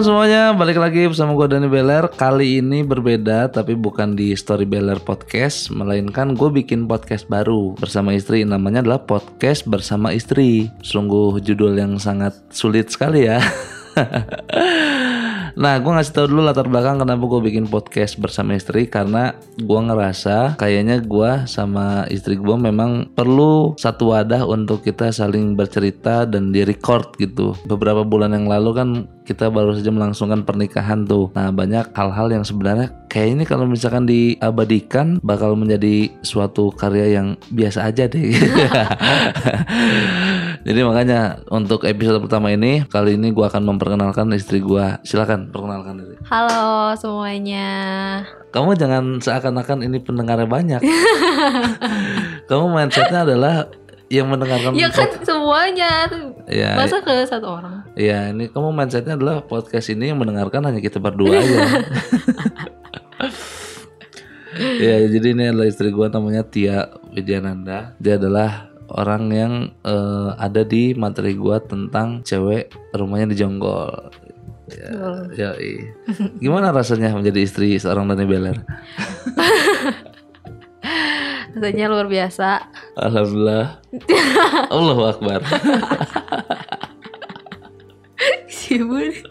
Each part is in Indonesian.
semuanya, balik lagi bersama gue Dani Beler. Kali ini berbeda tapi bukan di Story Beler Podcast Melainkan gue bikin podcast baru bersama istri. Namanya adalah Podcast Bersama Istri. Sungguh judul yang sangat sulit sekali ya Nah, gue ngasih tau dulu latar belakang kenapa gue bikin podcast bersama istri karena gue ngerasa kayaknya gue sama istri gue memang perlu satu wadah untuk kita saling bercerita dan di record gitu. Beberapa bulan yang lalu kan kita baru saja melangsungkan pernikahan tuh. Nah, banyak hal-hal yang sebenarnya kayak ini kalau misalkan diabadikan bakal menjadi suatu karya yang biasa aja deh. Jadi makanya untuk episode pertama ini kali ini gue akan memperkenalkan istri gue. Silakan perkenalkan diri. Halo semuanya. Kamu jangan seakan-akan ini pendengarnya banyak. Kamu mindsetnya adalah yang mendengarkan Ya kan semuanya. Ya, Masa ke satu orang? ya ini kamu mindsetnya adalah podcast ini yang mendengarkan hanya kita berdua aja. ya jadi ini adalah istri gua namanya Tia Widyananda. Dia adalah orang yang eh, ada di materi gua tentang cewek rumahnya di Jonggol. Ya, ya Gimana rasanya menjadi istri seorang Dani Beler? Rasanya luar biasa. Alhamdulillah. Allahu Akbar. Sibuk.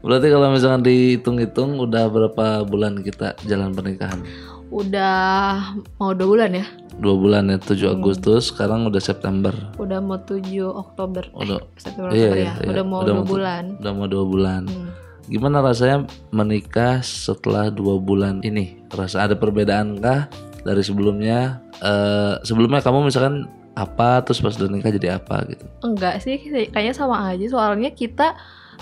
Berarti kalau misalkan dihitung-hitung udah berapa bulan kita jalan pernikahan? Udah mau dua bulan ya? Dua bulan ya, 7 Agustus, sekarang udah September. Udah mau 7 Oktober. Udah, September iya, Oktober iya, ya. iya. Udah mau Udah dua mau- bulan. udah mau dua bulan. Hmm. Gimana rasanya menikah setelah dua bulan ini? Rasa ada perbedaan kah dari sebelumnya? Eh sebelumnya kamu misalkan apa, terus pas udah nikah jadi apa gitu? Enggak sih, kayaknya sama aja. Soalnya kita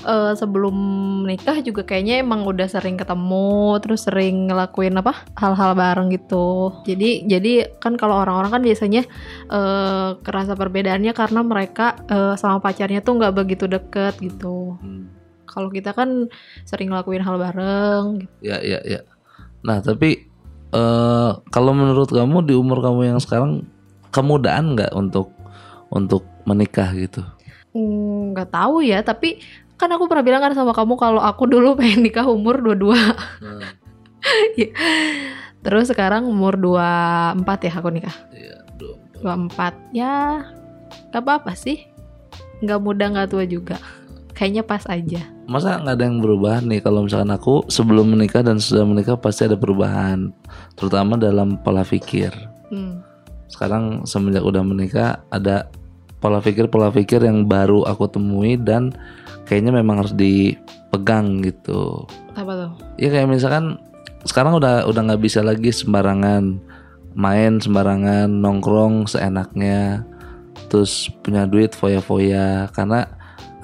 eh, sebelum nikah juga kayaknya emang udah sering ketemu, terus sering ngelakuin apa hal-hal bareng gitu. Jadi jadi kan kalau orang-orang kan biasanya eh, kerasa perbedaannya karena mereka eh, sama pacarnya tuh nggak begitu deket gitu. Hmm. Kalau kita kan sering ngelakuin hal bareng. Gitu. Ya, ya, ya. Nah, tapi eh kalau menurut kamu di umur kamu yang sekarang kemudahan nggak untuk untuk menikah gitu? Hmm, Nggak tahu ya, tapi kan aku pernah bilang kan sama kamu kalau aku dulu pengen nikah umur 22 Terus sekarang umur 24 ya aku nikah. Iya, dong. 24 ya gak apa-apa sih. Gak muda gak tua juga. Kayaknya pas aja. Masa nggak ada yang berubah nih kalau misalkan aku sebelum menikah dan sudah menikah pasti ada perubahan, terutama dalam pola pikir. Hmm. Sekarang semenjak udah menikah ada pola pikir pola pikir yang baru aku temui dan kayaknya memang harus dipegang gitu. Apa tuh? Ya kayak misalkan sekarang udah udah nggak bisa lagi sembarangan main sembarangan nongkrong seenaknya terus punya duit foya-foya karena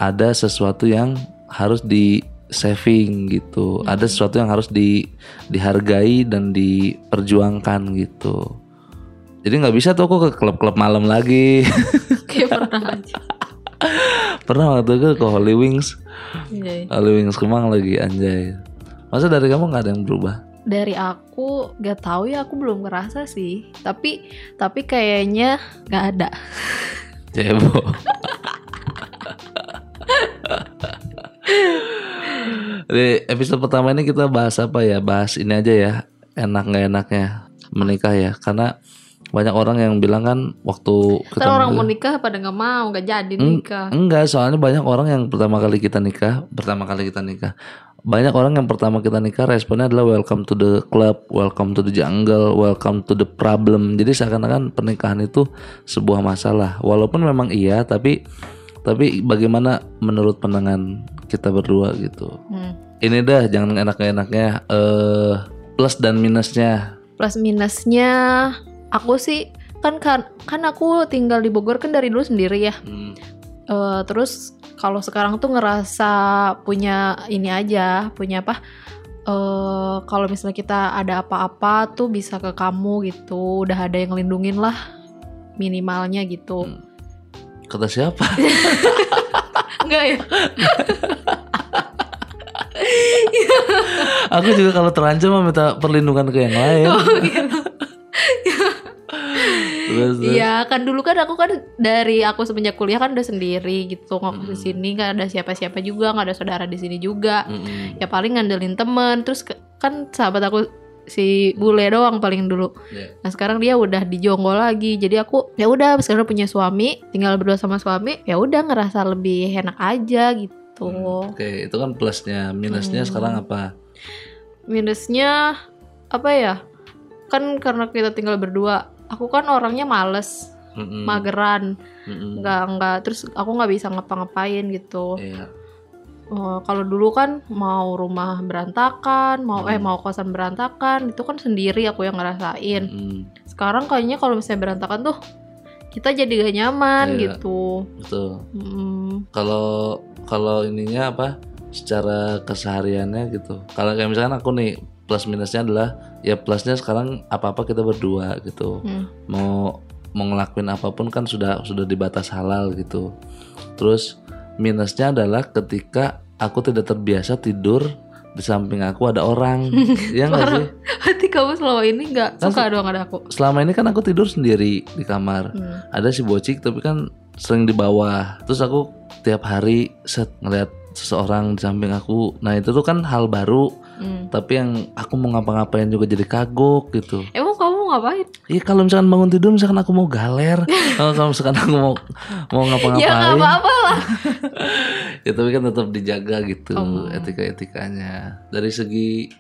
ada sesuatu yang harus di saving gitu ada sesuatu yang harus di dihargai dan diperjuangkan gitu jadi nggak bisa tuh aku ke klub-klub malam lagi Kayak pernah aja. Pernah waktu itu ke Holy Wings Iya. Holy Wings Kemang lagi anjay masa dari kamu nggak ada yang berubah Dari aku gak tahu ya aku belum ngerasa sih. Tapi tapi kayaknya gak ada. Cebo. Di episode pertama ini kita bahas apa ya? Bahas ini aja ya. Enak nggak enaknya menikah ya. Karena banyak orang yang bilang kan waktu kita orang mau nikah pada gak mau, gak jadi nikah. Enggak, soalnya banyak orang yang pertama kali kita nikah, pertama kali kita nikah. Banyak orang yang pertama kita nikah responnya adalah welcome to the club, welcome to the jungle, welcome to the problem. Jadi seakan-akan pernikahan itu sebuah masalah. Walaupun memang iya, tapi tapi bagaimana menurut pandangan kita berdua gitu. Hmm. Ini dah jangan enak-enaknya eh plus dan minusnya. plus minusnya aku sih kan kan kan aku tinggal di Bogor kan dari dulu sendiri ya Hmm, Eh, terus kalau sekarang tuh ngerasa punya ini aja punya apa eh kalau misalnya kita ada apa-apa tuh bisa ke kamu gitu udah ada yang ngelindungin lah minimalnya gitu Hmm. Kata siapa? enggak ya Aku juga kalau terancam minta perlindungan ke yang lain. Oh, gitu. Iya kan dulu kan aku kan dari aku semenjak kuliah kan udah sendiri gitu ngokos di Mm. sini nggak ada siapa-siapa juga nggak ada saudara di sini juga Mm-mm. ya paling ngandelin temen terus ke- kan sahabat aku si bule doang paling dulu Iya. nah sekarang dia udah di Jonggol lagi jadi aku ya udah sekarang punya suami tinggal berdua sama suami ya udah ngerasa lebih enak aja gitu Hmm, Oke, itu kan plusnya. Minusnya Hmm. sekarang apa? minusnya apa ya kan karena kita tinggal berdua aku kan orangnya males Mm-mm. mageran Mm-mm. nggak nggak terus aku nggak bisa ngapa-ngapain gitu Iya. Eh, kalau dulu kan mau rumah berantakan mau eh Hmm. mau kosan berantakan itu kan sendiri aku yang ngerasain Mm, sekarang kayaknya kalau misalnya berantakan tuh kita jadi gak nyaman Iya. gitu betul. Mm, Kalau kalau ininya apa? Secara kesehariannya gitu. Kalau kayak misalkan aku nih plus minusnya adalah ya plusnya sekarang apa-apa kita berdua gitu. mm. Mau mau ngelakuin apa pun kan sudah sudah dibatas halal gitu. Terus minusnya adalah ketika aku tidak terbiasa tidur di samping aku ada orang. ya nggak sih? Berarti kamu selama ini nggak Kan suka dong ada aku Selama ini kan aku tidur sendiri di kamar. Hmm. ada si bocik tapi kan sering di bawah terus aku tiap hari set ngeliat seseorang di samping aku nah itu tuh kan hal baru Hmm. tapi yang aku mau ngapa-ngapain juga jadi kagok gitu. Emang kamu ngapain? Iya kalau misalkan bangun tidur misalkan aku mau galer kalau misalkan aku mau mau ya nggak ngapa-ngapain. apa-apa lah. Ya tapi kan tetap dijaga gitu Oh. etika-etikanya. Dari segi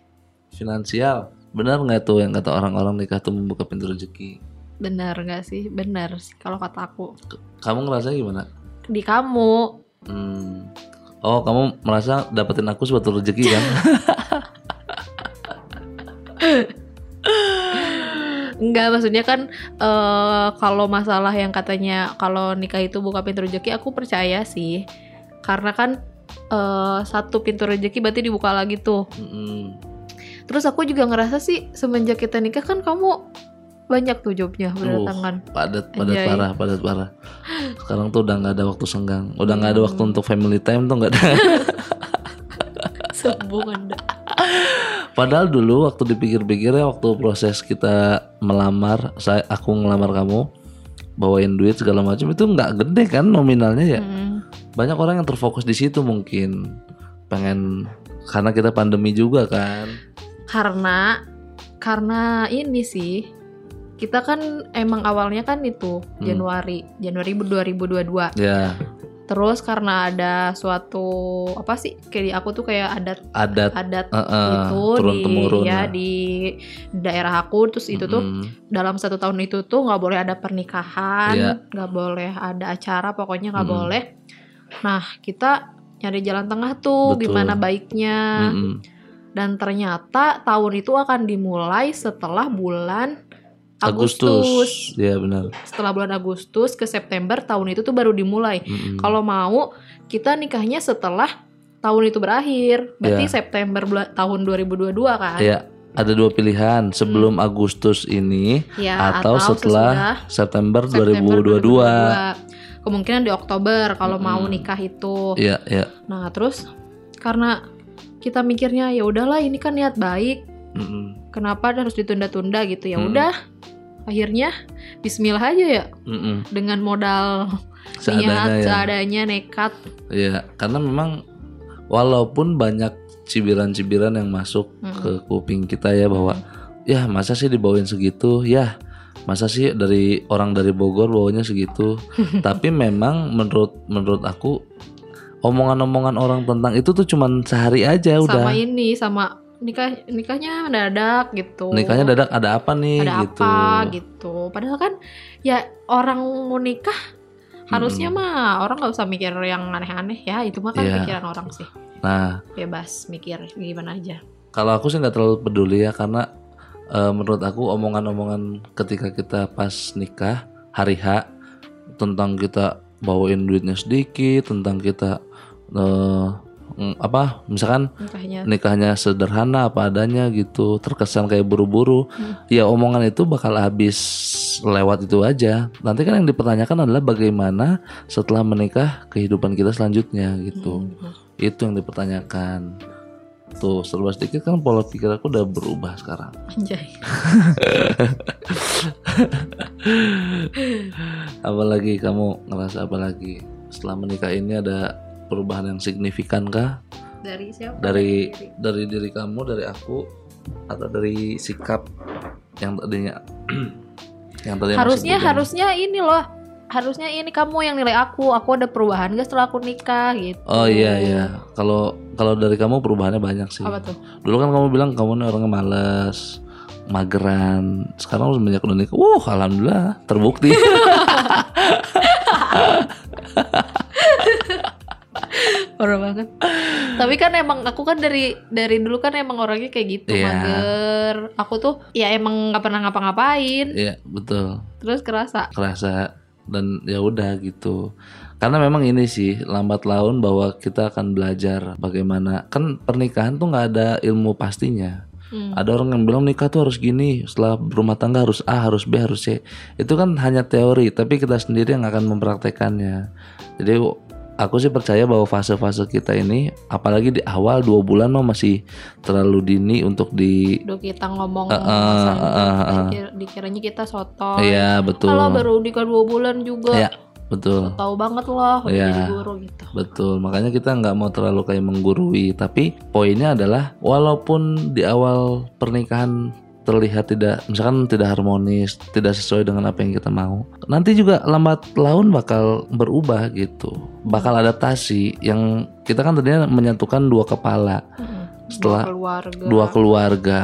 finansial benar nggak tuh yang kata orang-orang nikah tuh membuka pintu rezeki? Benar nggak sih? Benar sih kalau kata aku. Kamu ngerasa gimana? Di kamu. Hmm. Oh, kamu merasa dapetin aku suatu rezeki kan? Enggak, maksudnya kan eh kalau masalah yang katanya kalau nikah itu buka pintu rezeki, aku percaya sih. Karena kan eh satu pintu rezeki berarti dibuka lagi tuh. Mm-mm. Terus aku juga ngerasa sih semenjak kita nikah kan kamu banyak tuh jobnya berdatangan. Padat, padat Anjay. parah, padat parah. Sekarang tuh udah nggak ada waktu senggang, udah nggak ada waktu untuk family time tuh nggak ada. Sombong Anda. Padahal dulu waktu dipikir-pikir ya waktu proses kita melamar, saya aku ngelamar kamu, bawain duit segala macam itu nggak gede kan nominalnya ya. Mm. Banyak orang yang terfokus di situ mungkin pengen karena kita pandemi juga kan. Karena karena ini sih kita kan emang awalnya kan itu Hmm. Januari, Januari 2022. Ya, Terus karena ada suatu apa sih kayak di aku tuh kayak adat adat adat uh-uh, itu turun di temurun ya lah. di daerah aku terus itu tuh Mm-mm. dalam satu tahun itu tuh nggak boleh ada pernikahan Iya. nggak boleh ada acara pokoknya nggak Mm-mm. boleh nah kita nyari jalan tengah tuh Betul. gimana baiknya Mm-mm. dan ternyata tahun itu akan dimulai setelah bulan Agustus, Agustus. Ya benar. setelah bulan Agustus ke September tahun itu tuh baru dimulai Mm-mm. kalau mau kita nikahnya setelah tahun itu berakhir berarti Iya. September bulan tahun 2022 kan ya ada dua pilihan sebelum Agustus ini Ya, atau, setelah September, September 2022. 2022. Kemungkinan di Oktober kalau mau Mm-mm. nikah itu. Iya, iya. Nah, terus karena kita mikirnya ya udahlah ini kan niat baik, Mm-mm. kenapa harus ditunda-tunda gitu. Ya Mm. udah. Akhirnya bismillah aja ya Mm-mm. dengan modal Seadanya niat ya. seadanya nekat. Iya, karena memang walaupun banyak cibiran-cibiran yang masuk Mm. ke kuping kita ya bahwa ya masa sih dibawain segitu, ya masa sih dari orang dari Bogor bawanya segitu. Tapi memang menurut menurut aku omongan-omongan orang tentang itu tuh cuman sehari aja udah. Sama ini sama nikah nikahnya mendadak gitu. Nikahnya dadak ada apa nih ada gitu. apa gitu. Padahal kan ya orang mau nikah harusnya Mm-mm. mah orang nggak usah mikir yang aneh-aneh ya itu mah kan Iya. pikiran orang sih Nah, bebas mikir gimana aja. kalau aku sih nggak terlalu peduli ya karena eh, menurut aku omongan-omongan ketika kita pas nikah hari H tentang kita bawain duitnya sedikit, tentang kita mm, apa misalkan Nikahnya. nikahnya sederhana apa adanya gitu terkesan kayak buru-buru Hmm. ya omongan itu bakal habis lewat itu aja. Nanti kan yang dipertanyakan adalah bagaimana setelah menikah kehidupan kita selanjutnya gitu. Hmm. itu yang dipertanyakan. Tuh serba sedikit kan pola pikir aku udah berubah sekarang. Anjay. apalagi kamu ngerasa apalagi setelah menikah ini ada perubahan yang signifikan kah? Dari siapa? Dari dari diri. kamu dari aku atau dari sikap yang tadinya yang tadinya harusnya harusnya ini loh. Harusnya ini kamu yang nilai aku. Aku ada perubahan gak setelah aku nikah gitu. Oh iya iya. Kalau kalau dari kamu perubahannya banyak sih. Apa tuh? Dulu kan kamu bilang kamu nih orangnya males mageran. Sekarang semenjak udah nikah wah alhamdulillah terbukti parah banget tapi kan emang aku kan dari dari dulu kan emang orangnya kayak gitu Iya. mager. Aku tuh ya emang nggak pernah ngapa-ngapain. Iya betul. Terus kerasa. Kerasa. Dan ya udah gitu. Karena memang ini sih lambat laun bahwa kita akan belajar bagaimana. Kan pernikahan tuh nggak ada ilmu pastinya. Hmm. ada orang yang bilang nikah tuh harus gini setelah berumah tangga harus A harus B harus C. Itu kan hanya teori tapi kita sendiri yang akan mempraktekannya. Jadi aku sih percaya bahwa fase-fase kita ini apalagi di awal dua bulan mah masih terlalu dini untuk di Duh kita ngomong eh, eh, ini, eh. dikira- dikiranya kita soto iya betul kalau baru nikah dua bulan juga Iya, betul tahu banget loh Iya. jadi guru gitu Betul, makanya kita nggak mau terlalu kayak menggurui. Tapi poinnya adalah walaupun di awal pernikahan terlihat tidak, misalkan tidak harmonis, tidak sesuai dengan apa yang kita mau, nanti juga lambat laun bakal berubah gitu, bakal adaptasi. Yang kita kan tadinya menyatukan dua kepala, Mm-mm. Setelah Dua keluarga dua keluarga.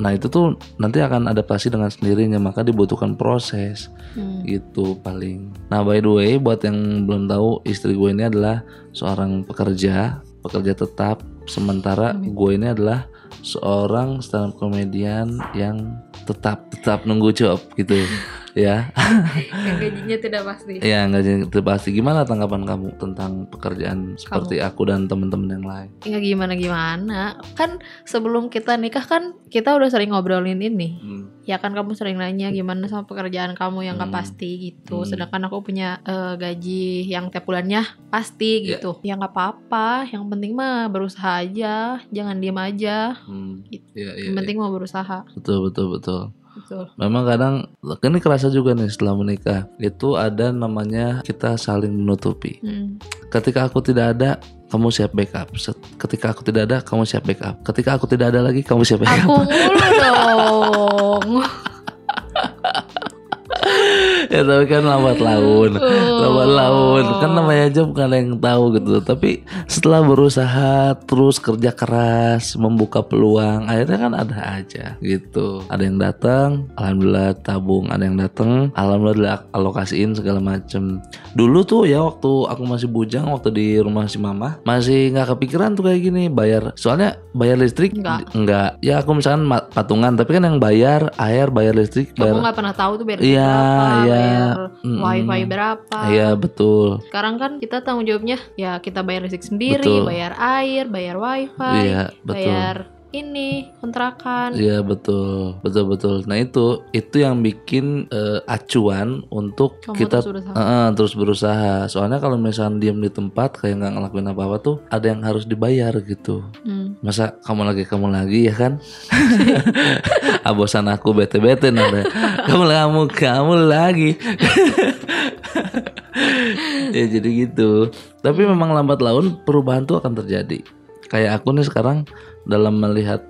Nah itu tuh nanti akan adaptasi dengan sendirinya, maka dibutuhkan proses Hmm. gitu paling. Nah by the way buat yang belum tahu istri gue ini adalah seorang pekerja, pekerja tetap. Sementara Amin. gue ini adalah seorang stand up comedian yang tetap tetap nunggu job gitu ya. yang gajinya tidak pasti ya nggak jadi itu pasti. Gimana tanggapan kamu tentang pekerjaan seperti aku dan teman-teman yang lain? ya gimana gimana kan sebelum kita nikah kan kita udah sering ngobrolin ini Hmm. ya kan kamu sering nanya gimana sama pekerjaan kamu yang gak Hmm. pasti gitu Hmm. sedangkan aku punya eh, gaji yang tiap bulannya pasti Ya. gitu ya nggak apa-apa yang penting mah berusaha aja jangan diem aja Hmm. Gitu. Iya, iya, yang iya. penting mau berusaha Betul betul betul. Betul Memang kadang ini kerasa juga nih setelah menikah itu ada namanya kita saling menutupi. Hmm. Ketika aku tidak ada, kamu siap backup. Ketika aku tidak ada, kamu siap backup. Ketika aku tidak ada lagi, kamu siap backup. aku mulu dong ya tapi kan lambat laun. Oh. Lambat laun. Kan namanya aja bukan ada yang tahu gitu. Tapi setelah berusaha terus kerja keras, membuka peluang, akhirnya kan ada aja gitu. Ada yang datang, alhamdulillah tabung. Ada yang datang, alhamdulillah alokasiin segala macem. Dulu tuh ya waktu aku masih bujang waktu di rumah si mama masih nggak kepikiran tuh kayak gini bayar. Soalnya bayar listrik Nggak. nggak. Ya aku misalkan patungan, tapi kan yang bayar air, bayar listrik, bayar nggak pernah tahu tuh bayar Iya, berapa iya. Bayar Mm-mm. wifi berapa Iya betul. sekarang kan kita tanggung jawabnya ya kita bayar listrik sendiri Betul. bayar air bayar wifi Iya betul. bayar ini kontrakan Iya betul, betul betul. Nah itu itu yang bikin eh, acuan untuk kamu kita terus berusaha. eh, terus berusaha. Soalnya kalau misalnya diam di tempat kayak nggak ngelakuin apa apa tuh ada yang harus dibayar gitu. Hmm. Masa kamu lagi kamu lagi ya kan? Abosan aku bete bete nada. Kamu kamu kamu lagi. ya jadi gitu. Tapi memang lambat laun perubahan tuh akan terjadi. Kayak aku nih sekarang dalam melihat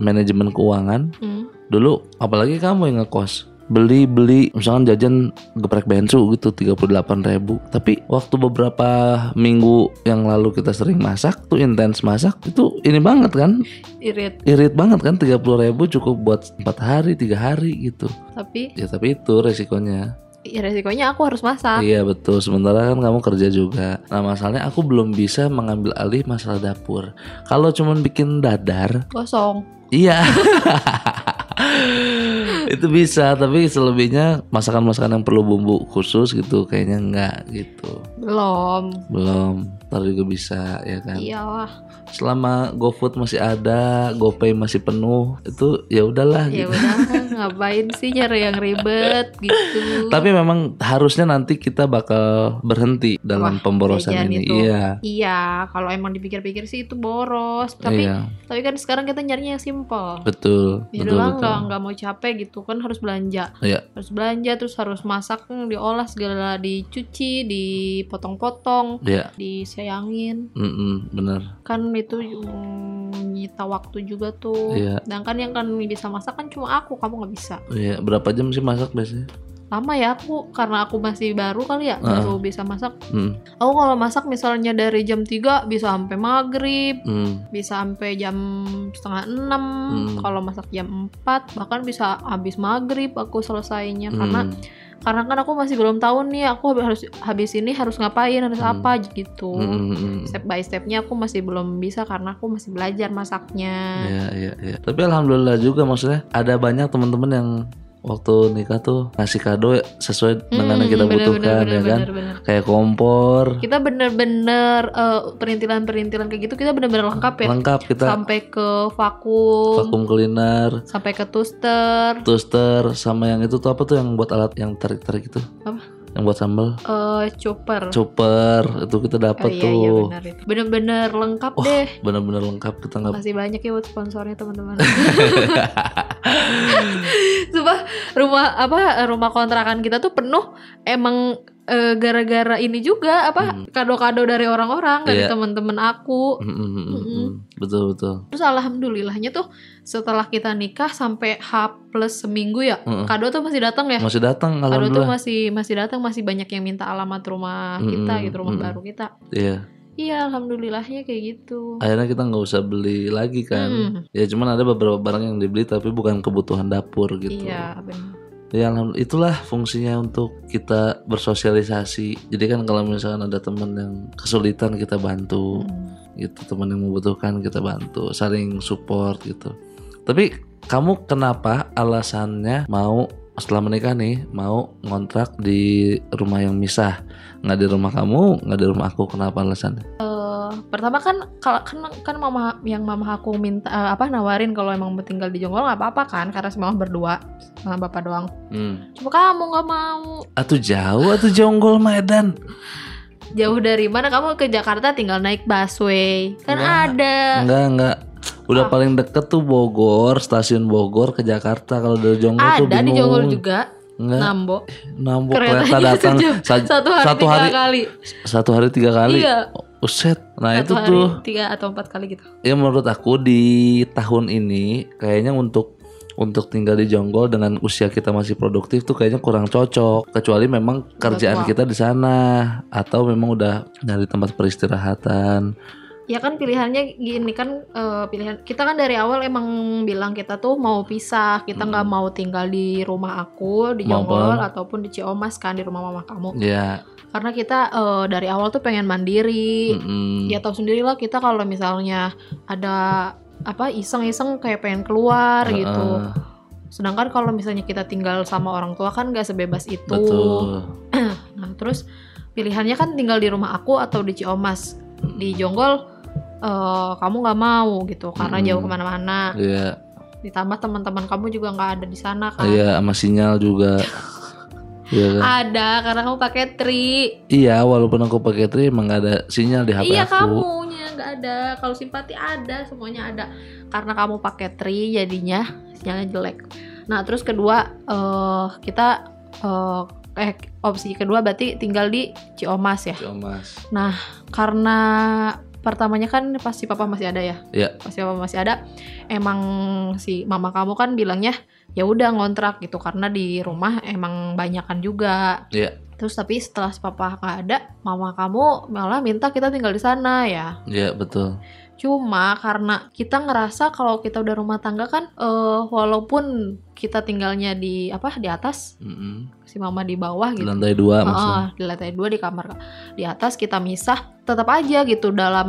manajemen keuangan Hmm. dulu apalagi kamu yang ngekos beli beli misalkan jajan geprek bensu gitu 38.000 ribu. Tapi waktu beberapa minggu yang lalu kita sering masak tuh intens masak itu ini banget kan? Irit. Irit banget kan? 30.000 ribu cukup buat empat hari tiga hari gitu. Tapi ya tapi itu resikonya ya resikonya aku harus masak iya betul sementara kan kamu kerja juga nah masalahnya aku belum bisa mengambil alih masalah dapur kalau cuman bikin dadar kosong Iya. itu bisa, tapi selebihnya masakan-masakan yang perlu bumbu khusus gitu kayaknya enggak gitu. belum Belum. Ntar juga bisa ya kan? Iyalah. Selama GoFood masih ada GoPay masih penuh itu ya udahlah ya gitu. udah ngapain sih nyari yang ribet gitu? Tapi memang harusnya nanti kita bakal berhenti dalam Wah, pemborosan ini. itu. iya. Iya kalau emang dipikir-pikir sih itu boros. Tapi iya. tapi kan sekarang kita nyarinya yang simple betul ya betul lah, betul. nggak nggak mau capek gitu kan harus belanja. Iya. harus belanja terus harus masak diolah segala dicuci dipotong-potong Iya, disayangin mm-mm, bener. kan itu mm, nyita waktu juga tuh Iya. sedangkan yang kan bisa masak kan cuma aku kamu nggak bisa Iya, berapa jam sih masak biasanya? lama ya aku karena aku masih baru kali ya Ah. baru bisa masak Hmm, aku kalau masak misalnya dari jam 3 bisa sampai maghrib hmm, bisa sampai jam setengah enam Hmm. kalau masak jam 4 bahkan bisa habis maghrib aku selesainya hmm. karena karena kan aku masih belum tahu nih aku harus habis ini harus ngapain harus Hmm. apa gitu Hmm, hmm, hmm. step by stepnya aku masih belum bisa karena aku masih belajar masaknya Iya, iya, iya. Tapi alhamdulillah juga maksudnya ada banyak teman-teman yang waktu nikah tuh ngasih kado sesuai dengan yang kita Hmm, bener, butuhkan bener, ya bener, kan. bener, bener. Kayak kompor, kita bener-bener eh, perintilan-perintilan kayak gitu kita bener-bener lengkap ya lengkap kita sampai ke vakum, vakum cleaner, sampai ke toaster toaster sama yang itu tuh apa tuh yang buat alat yang tarik-tarik itu? Apa? Yang buat sambal, eh chopper chopper itu kita Oh, dapat iya, tuh. iya benar itu. Bener-bener lengkap Wah, deh. Bener-bener lengkap kita nggak Masih banyak ya buat sponsornya teman-teman. Sumpah rumah apa rumah kontrakan kita tuh penuh emang eh, gara-gara ini juga apa Hmm. kado-kado dari orang-orang dari Iya. teman-teman aku. Mm, mm, mm, mm, Mm-mm. mm. Betul betul. Terus alhamdulillahnya tuh setelah kita nikah sampai H plus seminggu ya Mm-mm. kado tuh masih datang ya. Masih datang Kado tuh masih masih datang masih banyak yang minta alamat rumah kita Mm-mm, gitu rumah mm-mm. baru kita. Iya. Iya alhamdulillahnya kayak gitu. Akhirnya kita nggak usah beli lagi kan. Mm. Ya cuman ada beberapa barang yang dibeli tapi bukan kebutuhan dapur gitu. Iya benar. Ya itulah fungsinya untuk kita bersosialisasi. Jadi kan kalau misalkan ada teman yang kesulitan kita bantu, Hmm. gitu teman yang membutuhkan kita bantu, saling support gitu. Tapi kamu kenapa alasannya mau setelah menikah nih mau ngontrak di rumah yang misah, nggak di rumah kamu, nggak di rumah aku? Kenapa alasannya? Pertama kan kalau kan kan mama yang mama aku minta eh, apa nawarin kalau emang mau tinggal di Jonggol nggak apa-apa kan karena semua berdua sama bapak doang. Hmm. Cuma kamu nggak mau. Atuh jauh, atuh jonggol Medan. Jauh dari mana kamu ke Jakarta tinggal naik busway. Kan Nggak. ada. Enggak, enggak. Udah Ah. paling deket tuh Bogor, stasiun Bogor ke Jakarta. Kalau dari Jonggol tuh Ada di bingung. Jonggol juga. Enggak. Nambo. Nambok Keretanya kereta datang Satu hari satu tiga hari kali. satu hari tiga kali. Iya. Uset. Nah Satu itu hari tuh tiga atau empat kali gitu. ya menurut aku di tahun ini kayaknya untuk untuk tinggal di Jonggol dengan usia kita masih produktif tuh kayaknya kurang cocok. Kecuali memang kerjaan kita di sana atau memang udah nyari tempat peristirahatan. Ya kan pilihannya gini kan eh, pilihan kita kan dari awal emang bilang kita tuh mau pisah, kita nggak mau tinggal di rumah aku di Jonggol ataupun di Ciomas kan di rumah mama kamu. Ya. Karena kita eh, dari awal tuh pengen mandiri. mm-mm. Ya tahu sendiri lah kita kalau misalnya ada apa iseng-iseng kayak pengen keluar gitu. Heeh, Sedangkan kalau misalnya kita tinggal sama orang tua kan nggak sebebas itu. betul. Nah, terus pilihannya kan tinggal di rumah aku atau di Ciomas. Di Jonggol eh, kamu nggak mau gitu karena Mm-mm. jauh ke mana-mana. Iya. Ditambah teman-teman kamu juga nggak ada di sana kan. Iya, sama sinyal juga. Iya kan? Ada karena kamu pakai tri. Iya, walaupun aku pakai tri emang gak ada sinyal di HP iya aku. kamunya nggak ada. Kalau simpati ada, semuanya ada. Karena kamu pakai tri jadinya sinyalnya jelek. Nah terus kedua eh kita eh eh opsi kedua berarti tinggal di Ciomas ya. Mas. karena pertamanya kan pasti papa masih ada ya Iya. pasti papa masih ada emang si mama kamu kan bilangnya ya udah ngontrak gitu karena di rumah emang banyakan juga Iya. terus tapi setelah si papa nggak ada mama kamu malah minta kita tinggal di sana ya Iya, betul. cuma karena kita ngerasa kalau kita udah rumah tangga kan eh, walaupun kita tinggalnya di apa di atas Mm-mm. si mama di bawah Di gitu lantai dua maksudnya. di lantai dua di kamar di atas kita misah tetap aja gitu dalam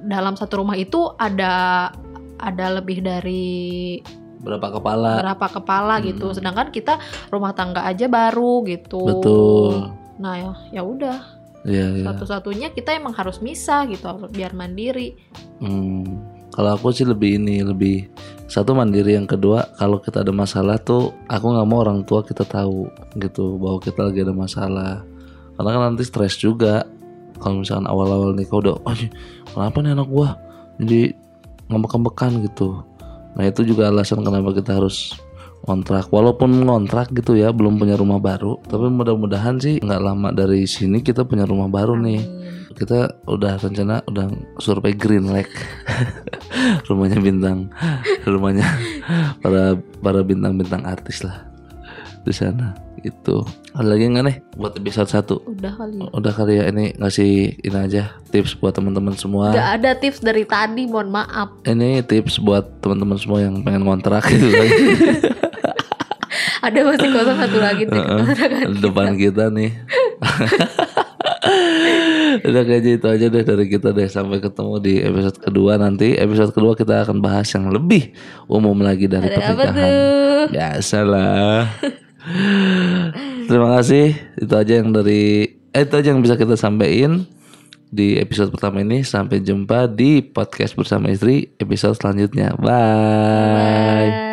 dalam satu rumah itu ada ada lebih dari Berapa kepala? berapa kepala Hmm. gitu sedangkan kita rumah tangga aja baru gitu Betul. nah ya ya udah Iya, iya. Satu-satunya kita emang harus misah gitu biar mandiri. Hmm, kalau aku sih lebih ini lebih satu mandiri yang kedua kalau kita ada masalah tuh aku nggak mau orang tua kita tahu gitu bahwa kita lagi ada masalah karena kan nanti stres juga kalau misalkan awal-awal nikah udah oh kenapa nih anak gua jadi ngambek-ngambekan gitu nah itu juga alasan kenapa kita harus kontrak walaupun ngontrak gitu ya belum punya rumah baru tapi mudah-mudahan sih nggak lama dari sini kita punya rumah baru nih. Kita udah rencana udah survei Green Lake. Rumahnya bintang rumahnya para para bintang-bintang artis lah di sana itu ada lagi nggak nih buat episode satu Udah kali. ya. udah kali ya ini ngasih ini aja tips buat teman-teman semua Gak ada tips dari tadi, mohon maaf. ini tips buat teman-teman semua yang pengen kontrak gitu kan Ada masih kosong satu lagi. Di depan kita nih Udah kayaknya itu aja deh dari kita deh Sampai ketemu di episode kedua nanti Episode kedua kita akan bahas yang lebih umum lagi dari Ada pernikahan? Biasalah Terima kasih. Itu aja yang dari eh, Itu aja yang bisa kita sampaikan Di episode pertama ini. Sampai jumpa di podcast bersama istri Episode selanjutnya. Bye.